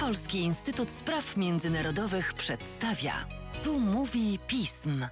Polski Instytut Spraw Międzynarodowych przedstawia. Tu mówi pism.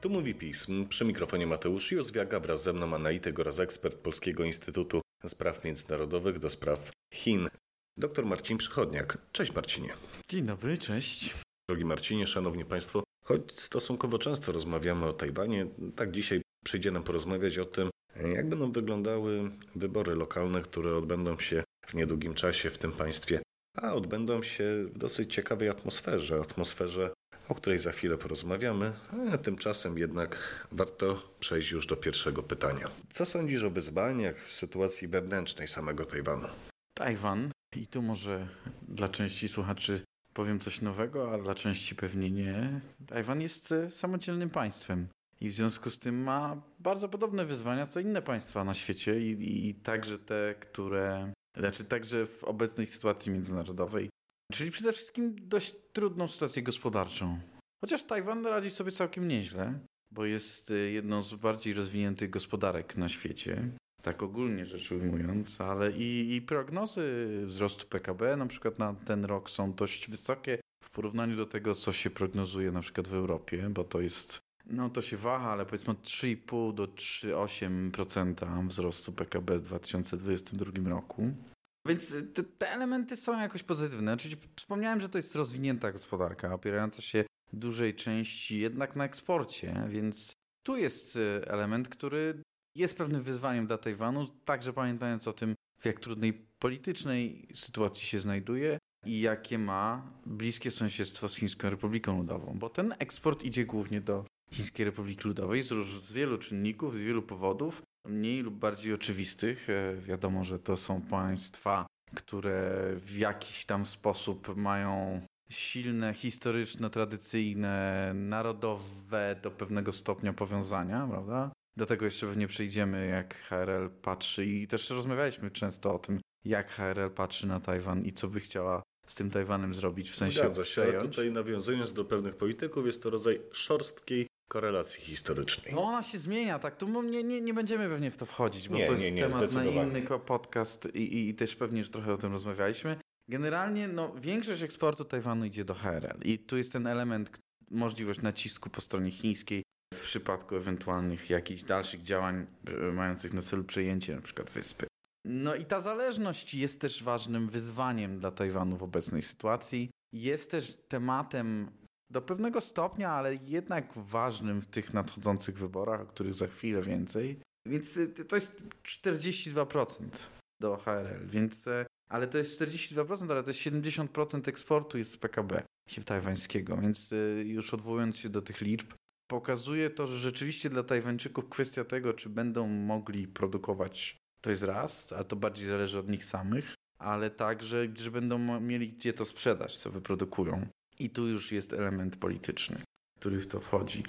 Tu mówi pism. Przy mikrofonie Mateusz Józwiaga wraz ze mną analityk oraz ekspert Polskiego Instytutu Spraw Międzynarodowych do spraw Chin. Dr Marcin Przychodniak. Cześć Marcinie. Dzień dobry, cześć. Drogi Marcinie, szanowni państwo, choć stosunkowo często rozmawiamy o Tajwanie, tak dzisiaj przyjdzie nam porozmawiać o tym, jak będą wyglądały wybory lokalne, które odbędą się w niedługim czasie w tym państwie, a odbędą się w dosyć ciekawej atmosferze, atmosferze, o której za chwilę porozmawiamy, a tymczasem jednak warto przejść już do pierwszego pytania. Co sądzisz o wyzwaniach w sytuacji wewnętrznej samego Tajwanu? Tajwan, i tu może dla części słuchaczy powiem coś nowego, a dla części pewnie nie. Tajwan jest e, samodzielnym państwem. I w związku z tym ma bardzo podobne wyzwania co inne państwa na świecie i, i, i także te, które, znaczy także w obecnej sytuacji międzynarodowej, czyli przede wszystkim dość trudną sytuację gospodarczą. Chociaż Tajwan radzi sobie całkiem nieźle, bo jest y, jedną z bardziej rozwiniętych gospodarek na świecie, tak ogólnie rzecz ujmując, ale i, i prognozy wzrostu PKB na przykład na ten rok są dość wysokie w porównaniu do tego, co się prognozuje na przykład w Europie, bo to jest no to się waha, ale powiedzmy od 3,5 do 3,8% wzrostu PKB w 2022 roku. Więc te, te, elementy są jakoś pozytywne. Czyli wspomniałem, że to jest rozwinięta gospodarka, opierająca się dużej części jednak na eksporcie, więc tu jest e, element, który jest pewnym wyzwaniem dla Tajwanu, także pamiętając o tym, w jak trudnej politycznej sytuacji się znajduje i jakie ma bliskie sąsiedztwo z Chińską Republiką Ludową, bo ten eksport idzie głównie do Chińskiej Republiki Ludowej z, z wielu czynników, z wielu powodów, mniej lub bardziej oczywistych. E, wiadomo, że to są państwa, które w jakiś tam sposób mają silne, historyczne, tradycyjne, narodowe do pewnego stopnia powiązania, prawda? Do tego jeszcze pewnie przejdziemy, jak HRL patrzy i też rozmawialiśmy często o tym, jak HRL patrzy na Tajwan i co by chciała z tym Tajwanem zrobić, w sensie Zgadza się, ale tutaj nawiązując do pewnych polityków, jest to rodzaj szorstkiej korelacji historycznej. No ona się zmienia, tak. Tu nie, nie, nie będziemy pewnie w to wchodzić, bo nie, to jest nie, nie, temat na inny podcast i, i też pewnie już trochę o tym rozmawialiśmy. Generalnie no, większość eksportu Tajwanu idzie do HRL i tu jest ten element, możliwość nacisku po stronie chińskiej w przypadku ewentualnych jakichś dalszych działań e, mających na celu przejęcie na przykład wyspy. No i ta zależność jest też ważnym wyzwaniem dla Tajwanu w obecnej sytuacji. Jest też tematem do pewnego stopnia, ale jednak ważnym w tych nadchodzących wyborach, o których za chwilę więcej. Więc y, to jest 42% do HRL, więc y, ale to jest 42%, ale to jest 70% eksportu jest z PKB tajwańskiego, więc y, już odwołując się do tych liczb, pokazuje to, że rzeczywiście dla Tajwańczyków kwestia tego, czy będą mogli produkować, to jest raz, a to bardziej zależy od nich samych, ale także, że będą mieli gdzie to sprzedać, co wyprodukują. I tu już jest element polityczny, który w to wchodzi.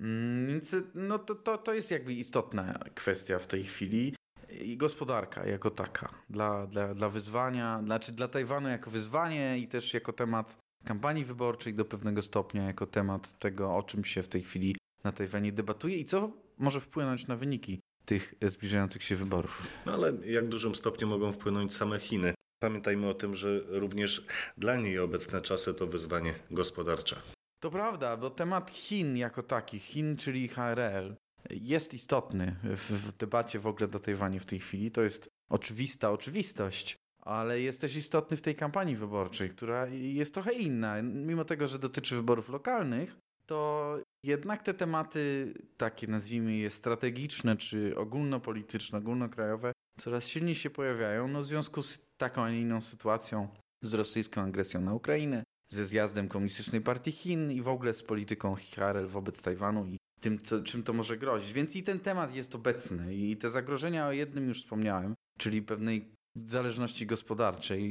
Mm, więc no to, to, to jest jakby istotna kwestia w tej chwili. I gospodarka jako taka, dla, dla, dla wyzwania, znaczy dla Tajwanu jako wyzwanie i też jako temat kampanii wyborczej do pewnego stopnia, jako temat tego, o czym się w tej chwili na Tajwanie debatuje i co może wpłynąć na wyniki tych zbliżających się wyborów. No ale jak dużym stopniu mogą wpłynąć same Chiny? Pamiętajmy o tym, że również dla niej obecne czasy to wyzwanie gospodarcze. To prawda, bo temat Chin jako taki, Chin czyli HRL, jest istotny w, w debacie w ogóle do Tajwanie w tej chwili. To jest oczywista oczywistość, ale jest też istotny w tej kampanii wyborczej, która jest trochę inna. Mimo tego, że dotyczy wyborów lokalnych, to jednak te tematy takie, nazwijmy je strategiczne, czy ogólnopolityczne, ogólnokrajowe, coraz silniej się pojawiają no, w związku z taką, a nie inną sytuacją, z rosyjską agresją na Ukrainę, ze zjazdem Komunistycznej Partii Chin i w ogóle z polityką Harel wobec Tajwanu i tym, co, czym to może grozić. Więc i ten temat jest obecny i te zagrożenia o jednym już wspomniałem, czyli pewnej zależności gospodarczej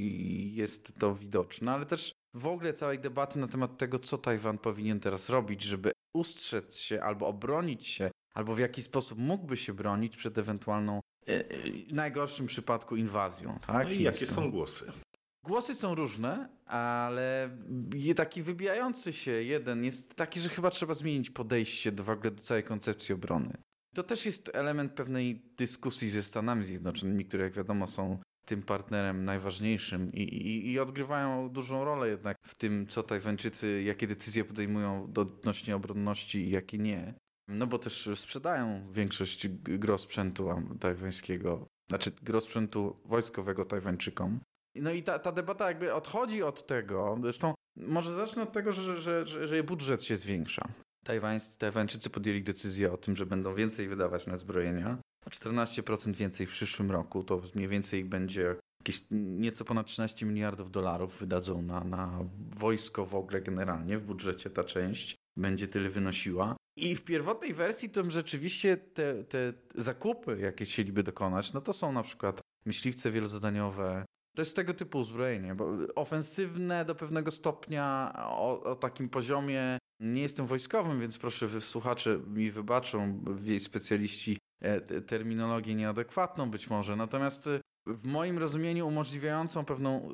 jest to widoczne, ale też w ogóle całej debaty na temat tego, co Tajwan powinien teraz robić, żeby ustrzec się albo obronić się, albo w jaki sposób mógłby się bronić przed ewentualną, w e, e, najgorszym przypadku, inwazją. Tak? No i jakie są głosy? Głosy są różne, ale taki wybijający się jeden jest taki, że chyba trzeba zmienić podejście do, w ogóle do całej koncepcji obrony. To też jest element pewnej dyskusji ze Stanami Zjednoczonymi, które jak wiadomo są tym partnerem najważniejszym i, i, i, odgrywają dużą rolę jednak w tym, co Tajwańczycy, jakie decyzje podejmują odnośnie obronności i jakie nie. No bo też sprzedają większość gro sprzętu tajwańskiego, znaczy gro sprzętu wojskowego Tajwańczykom. No i ta, ta debata jakby odchodzi od tego, zresztą może zacznę od tego, że, że, że, że budżet się zwiększa. Tajwańscy, Tajwańczycy podjęli decyzję o tym, że będą więcej wydawać na zbrojenia. O 14% więcej w przyszłym roku. To mniej więcej będzie jakieś nieco ponad 13 miliardów dolarów wydadzą na, na wojsko w ogóle generalnie w budżecie ta część będzie tyle wynosiła. I w pierwotnej wersji to rzeczywiście te, te zakupy, jakie chcieliby dokonać, no to są na przykład myśliwce wielozadaniowe, to jest tego typu uzbrojenie, bo ofensywne do pewnego stopnia o, o, takim poziomie. Nie jestem wojskowym, więc proszę, słuchacze mi wybaczą, jej specjaliści e, terminologię nieadekwatną być może. Natomiast e, w moim rozumieniu umożliwiającą pewną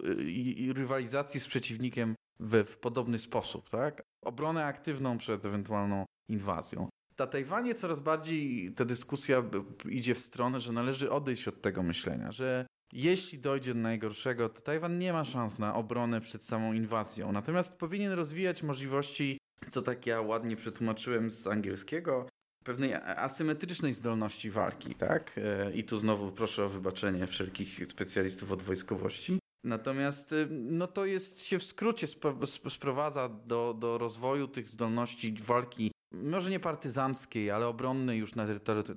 e, rywalizację z przeciwnikiem w, w podobny sposób, tak? Obronę aktywną przed ewentualną inwazją. Na Tajwanie coraz bardziej ta dyskusja idzie w stronę, że należy odejść od tego myślenia, że jeśli dojdzie do najgorszego, to Tajwan nie ma szans na obronę przed samą inwazją. Natomiast powinien rozwijać możliwości, co tak ja ładnie przetłumaczyłem z angielskiego, pewnej asymetrycznej zdolności walki, tak? E, I tu znowu proszę o wybaczenie wszelkich specjalistów od wojskowości. Natomiast e, no to jest się w skrócie sprowadza do, do rozwoju tych zdolności walki, może nie partyzanckiej, ale obronnej już na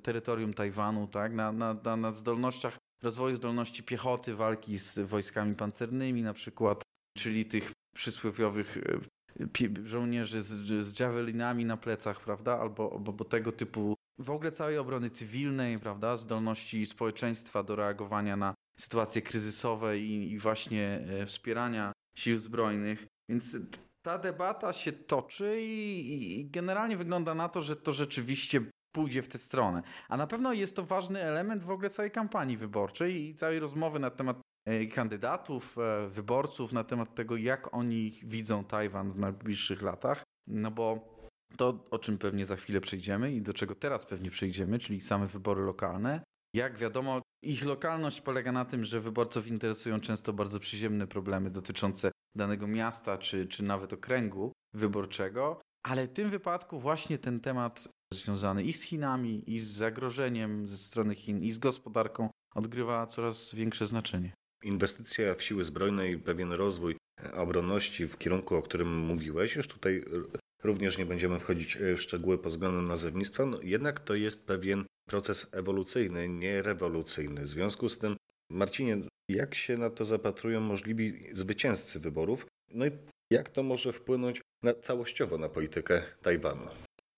terytorium Tajwanu, tak? Na, na, na, na zdolnościach rozwoju zdolności piechoty, walki z wojskami pancernymi na przykład, czyli tych przysłowiowych e, żołnierzy z, z javelinami na plecach, prawda, albo, albo tego typu w ogóle całej obrony cywilnej, prawda, zdolności społeczeństwa do reagowania na sytuacje kryzysowe i, i właśnie e, wspierania sił zbrojnych. Więc ta debata się toczy i, i, generalnie wygląda na to, że to rzeczywiście pójdzie w tę stronę. A na pewno jest to ważny element w ogóle całej kampanii wyborczej i całej rozmowy na temat e, kandydatów, e, wyborców, na temat tego, jak oni widzą Tajwan w najbliższych latach. No bo to, o czym pewnie za chwilę przejdziemy i do czego teraz pewnie przejdziemy, czyli same wybory lokalne. Jak wiadomo, ich lokalność polega na tym, że wyborców interesują często bardzo przyziemne problemy dotyczące danego miasta czy, czy nawet okręgu wyborczego, ale w tym wypadku właśnie ten temat związany i z Chinami, i z zagrożeniem ze strony Chin, i z gospodarką odgrywa coraz większe znaczenie. Inwestycja w siły zbrojne i pewien rozwój obronności w kierunku, o którym mówiłeś, już tutaj również nie będziemy wchodzić w szczegóły pod względem nazewnictwa, no jednak to jest pewien proces ewolucyjny, nie rewolucyjny. W związku z tym, Marcinie, jak się na to zapatrują możliwi zwycięzcy wyborów? No i jak to może wpłynąć na, całościowo na politykę Tajwanu?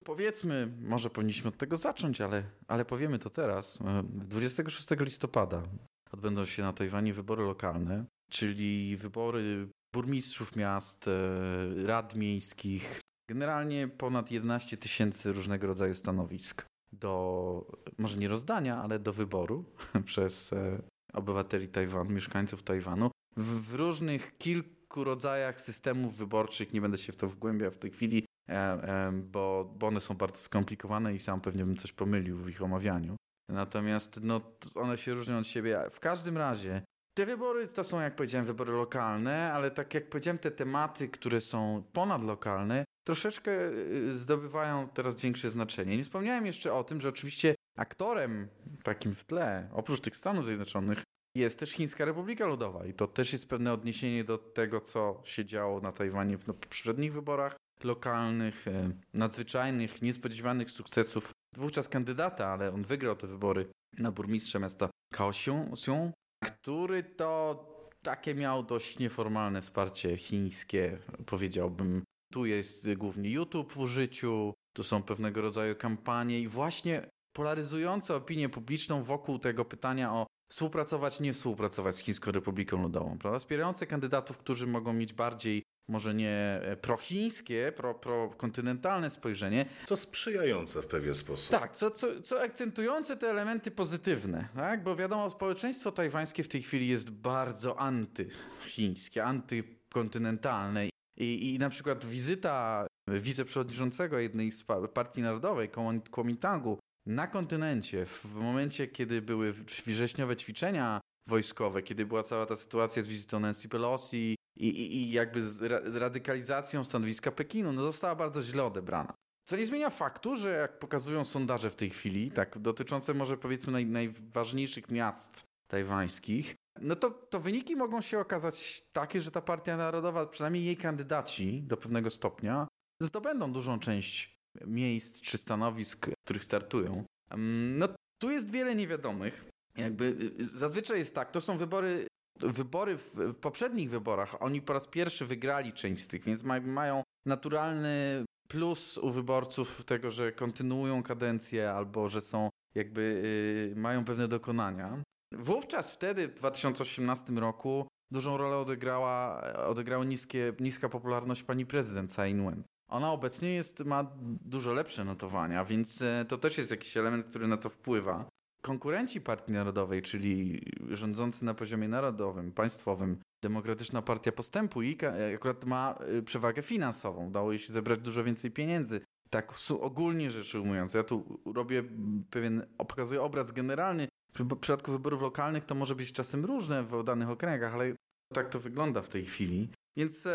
Powiedzmy, może powinniśmy od tego zacząć, ale, ale powiemy to teraz. 26 listopada odbędą się na Tajwanie wybory lokalne, czyli wybory burmistrzów miast, e, rad miejskich, generalnie ponad 11 tysięcy różnego rodzaju stanowisk do, może nie rozdania, ale do wyboru przez e, obywateli Tajwanu, mieszkańców Tajwanu w, różnych kilku rodzajach systemów wyborczych. Nie będę się w to wgłębiał w tej chwili, E, e, bo, bo one są bardzo skomplikowane i sam pewnie bym coś pomylił w ich omawianiu. Natomiast no, one się różnią od siebie. W każdym razie te wybory to są, jak powiedziałem, wybory lokalne, ale tak jak powiedziałem, te tematy, które są ponadlokalne, troszeczkę y, zdobywają teraz większe znaczenie. Nie wspomniałem jeszcze o tym, że oczywiście aktorem takim w tle, oprócz tych Stanów Zjednoczonych, jest też Chińska Republika Ludowa i to też jest pewne odniesienie do tego, co się działo na Tajwanie w poprzednich wyborach lokalnych, e, nadzwyczajnych, niespodziewanych sukcesów wówczas kandydata, ale on wygrał te wybory na burmistrza miasta Kaohsiung, który to takie miał dość nieformalne wsparcie chińskie, powiedziałbym. Tu jest głównie YouTube w użyciu, tu są pewnego rodzaju kampanie i właśnie polaryzujące opinię publiczną wokół tego pytania o współpracować, nie współpracować z Chińską Republiką Ludową, prawda? Wspierające kandydatów, którzy mogą mieć bardziej może nie e, prochińskie, pro, prokontynentalne spojrzenie. Co sprzyjające w pewien sposób. Tak, co, co, co akcentujące te elementy pozytywne, tak? bo wiadomo, społeczeństwo tajwańskie w tej chwili jest bardzo antychińskie, antykontynentalne i, i na przykład wizyta wiceprzewodniczącego jednej z partii narodowej, Kuomintangu, na kontynencie, w momencie, kiedy były wrześniowe ćwiczenia wojskowe, kiedy była cała ta sytuacja z wizytą Nancy Pelosi i, i, i jakby z, ra, z radykalizacją stanowiska Pekinu, no została bardzo źle odebrana. Co nie zmienia faktu, że jak pokazują sondaże w tej chwili, tak dotyczące może powiedzmy naj, najważniejszych miast tajwańskich, no to, to wyniki mogą się okazać takie, że ta partia narodowa, przynajmniej jej kandydaci do pewnego stopnia, zdobędą dużą część miejsc czy stanowisk, których startują. No tu jest wiele niewiadomych. Jakby y, zazwyczaj jest tak, to są wybory wybory w, w, poprzednich wyborach, oni po raz pierwszy wygrali część z tych, więc ma, mają naturalny plus u wyborców tego, że kontynuują kadencję albo że są jakby yy, mają pewne dokonania. Wówczas wtedy, w 2018 roku, dużą rolę odegrała, odegrała niskie, niska popularność pani prezydent Tsai. Ona obecnie jest, ma dużo lepsze notowania, więc e, to też jest jakiś element, który na to wpływa. Konkurenci Partii Narodowej, czyli rządzący na poziomie narodowym, państwowym, Demokratyczna Partia Postępu i e, akurat ma e, przewagę finansową. Udało jej się zebrać dużo więcej pieniędzy. Tak ogólnie rzecz ujmując, ja tu robię pewien, pokazuję obraz generalny. W przypadku wyborów lokalnych to może być czasem różne w danych okręgach, ale tak to wygląda w tej chwili. Więc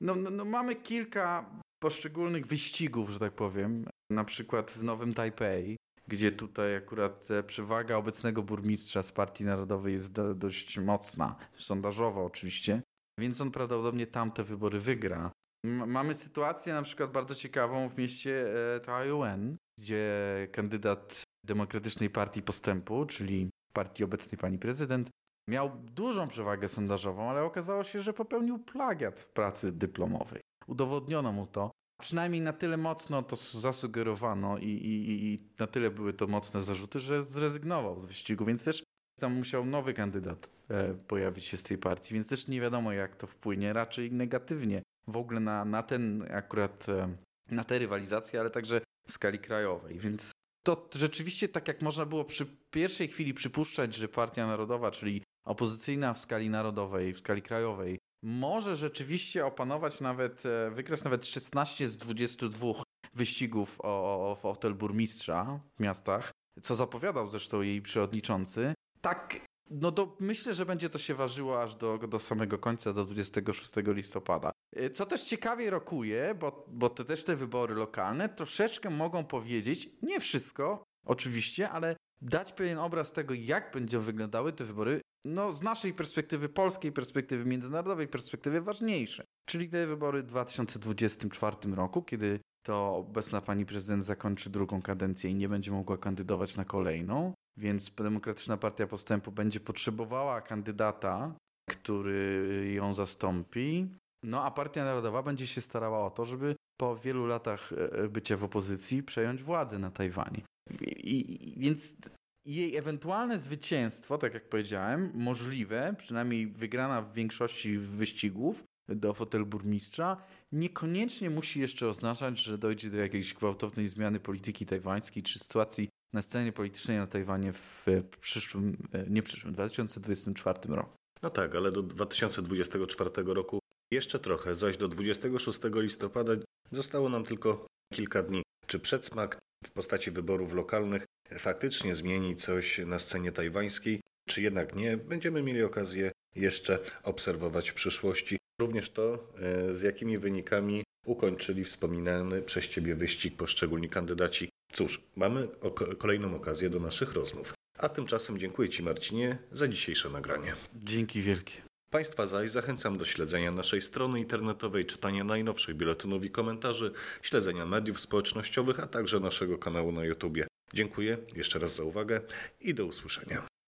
no, no, no mamy kilka poszczególnych wyścigów, że tak powiem. Na przykład w Nowym Tajpej, gdzie tutaj akurat e, przewaga obecnego burmistrza z Partii Narodowej jest do, dość mocna, sondażowo oczywiście, więc on prawdopodobnie tamte wybory wygra. M mamy sytuację na przykład bardzo ciekawą w mieście e, Taiyuan, gdzie kandydat Demokratycznej Partii Postępu, czyli partii obecnej pani prezydent, miał dużą przewagę sondażową, ale okazało się, że popełnił plagiat w pracy dyplomowej. Udowodniono mu to. Przynajmniej na tyle mocno to zasugerowano i, i, i na tyle były to mocne zarzuty, że zrezygnował z wyścigu, więc też tam musiał nowy kandydat e, pojawić się z tej partii, więc też nie wiadomo jak to wpłynie, raczej negatywnie w ogóle na, na ten akurat, e, na te rywalizacje, ale także w skali krajowej, więc to rzeczywiście tak jak można było przy pierwszej chwili przypuszczać, że Partia Narodowa, czyli opozycyjna w skali narodowej, w skali krajowej, może rzeczywiście opanować nawet, e, wygrać nawet 16 z 22 wyścigów o, o, o hotel burmistrza w miastach, co zapowiadał zresztą jej przewodniczący. Tak, no to myślę, że będzie to się ważyło aż do, do samego końca, do 26 listopada. E, co też ciekawie rokuje, bo, bo te też te wybory lokalne troszeczkę mogą powiedzieć, nie wszystko oczywiście, ale dać pewien obraz tego, jak będą wyglądały te wybory no, z naszej perspektywy, polskiej perspektywy, międzynarodowej perspektywy ważniejsze. Czyli te wybory w 2024 roku, kiedy to obecna pani prezydent zakończy drugą kadencję i nie będzie mogła kandydować na kolejną, więc Demokratyczna Partia Postępu będzie potrzebowała kandydata, który ją zastąpi. No a Partia Narodowa będzie się starała o to, żeby po wielu latach e, e, bycia w opozycji przejąć władzę na Tajwanie. I, i, więc jej ewentualne zwycięstwo, tak jak powiedziałem, możliwe, przynajmniej wygrana w większości wyścigów do fotel burmistrza, niekoniecznie musi jeszcze oznaczać, że dojdzie do jakiejś gwałtownej zmiany polityki tajwańskiej czy sytuacji na scenie politycznej na Tajwanie w przyszłym, e, nie przyszłym, 2024 roku. No tak, ale do 2024 roku jeszcze trochę, zaś do 26 listopada zostało nam tylko kilka dni. Czy przedsmak w postaci wyborów lokalnych faktycznie zmieni coś na scenie tajwańskiej, czy jednak nie, będziemy mieli okazję jeszcze obserwować w przyszłości. Również to, e, z jakimi wynikami ukończyli wspominany przez Ciebie wyścig poszczególni kandydaci. Cóż, mamy kolejną okazję do naszych rozmów. A tymczasem dziękuję Ci, Marcinie, za dzisiejsze nagranie. Dzięki wielkie. Państwa zaś zachęcam do śledzenia naszej strony internetowej, czytania najnowszych biuletynów i komentarzy, śledzenia mediów społecznościowych, a także naszego kanału na YouTube. Dziękuję jeszcze raz za uwagę i do usłyszenia.